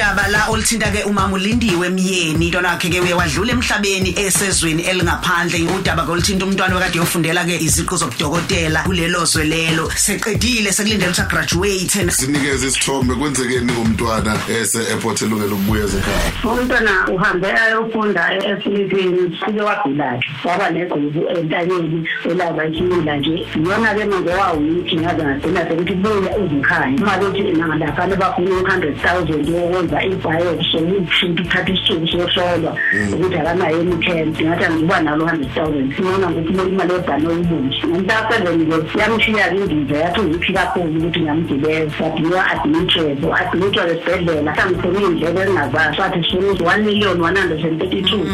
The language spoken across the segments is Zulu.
udaba la olithinta ke umama ulindiwe emyeni intwana yakhe ke uye wadlula emhlabeni esezweni elingaphandle. Udaba ke olithinta umntwana wakade yofundela ke iziqu zokudokotela kulelo zwe lelo. Seqedile sekulindele ukuthi graduate sinikeze isithombe kwenzekeni ngomntwana ese airport elungela ukubuya ekhaya umntwana uhambe ayofunda eFilipini sike wagula waba negqubu entanyeni elaba isimila nje. Iyona ke manje wawuyithi ngaze ngagcina sekuthi buya uzikhaya uma bethi nangalaphana bafuna u-hundred thousand yokwenza i-biopsy ukuthi uthatha isithuku sohlolwa ukuthi akanayo imikhensi ngathi angiba nalo hundred thousand. Simona ngokuthi lo imali yebhane oyibunji ngomhlaka-seven-ke yamshiya-ke indiza yathi uziphi kakhulu ukuthi ngamgibeza wadinwa administrative administrative esibhedlela. Sangiphuma iy'ndleko engingazazi sathi sifuna one million one hundred and thirty-two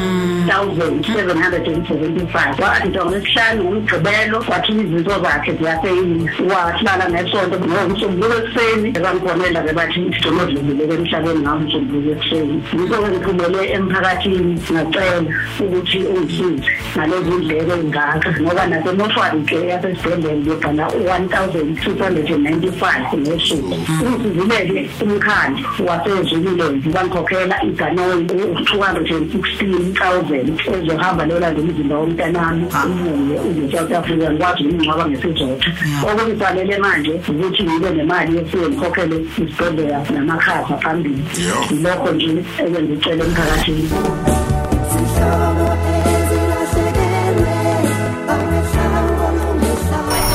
thousand seven hundred and seventy-five. Wathi ngesihlanu ngomgqibelo wathula izinto zakhe ziyaseyini wahlala ngesonto ngomsombuluko ekuseni. Bangifonela-ke bathi donodlulile-ke emhlabeni. Ngangomsombuluko ekuseni yikho-ke ngiphumele emphakathini ngacela ukuthi ungisize ngalezi ndleko ey'ngaka ngoba nasemoshwari-ke yasesibhedlela ngibhala one thousand six hundred and ninety-five ngosuku. Ungisizile-ke umkhandlu wasezululand bangikhokhela iganoyi two hundred and sixteen thousand ezohamba lolandela umzimba womntanami ubuye uze-south africa ngikwazi ukungcwaba ngesizotha okungisalele manje ukuthi ngibe nemali yefike ngikhokhele isibhedlela namakhasa phambili yilokho nje ekengicela emphakathini.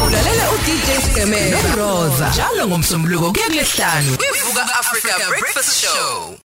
Ulalela uDJ Skemela noRosa njalo ngomsombuluko kuya kulesihlanu kwivuka Africa Breakfast Show.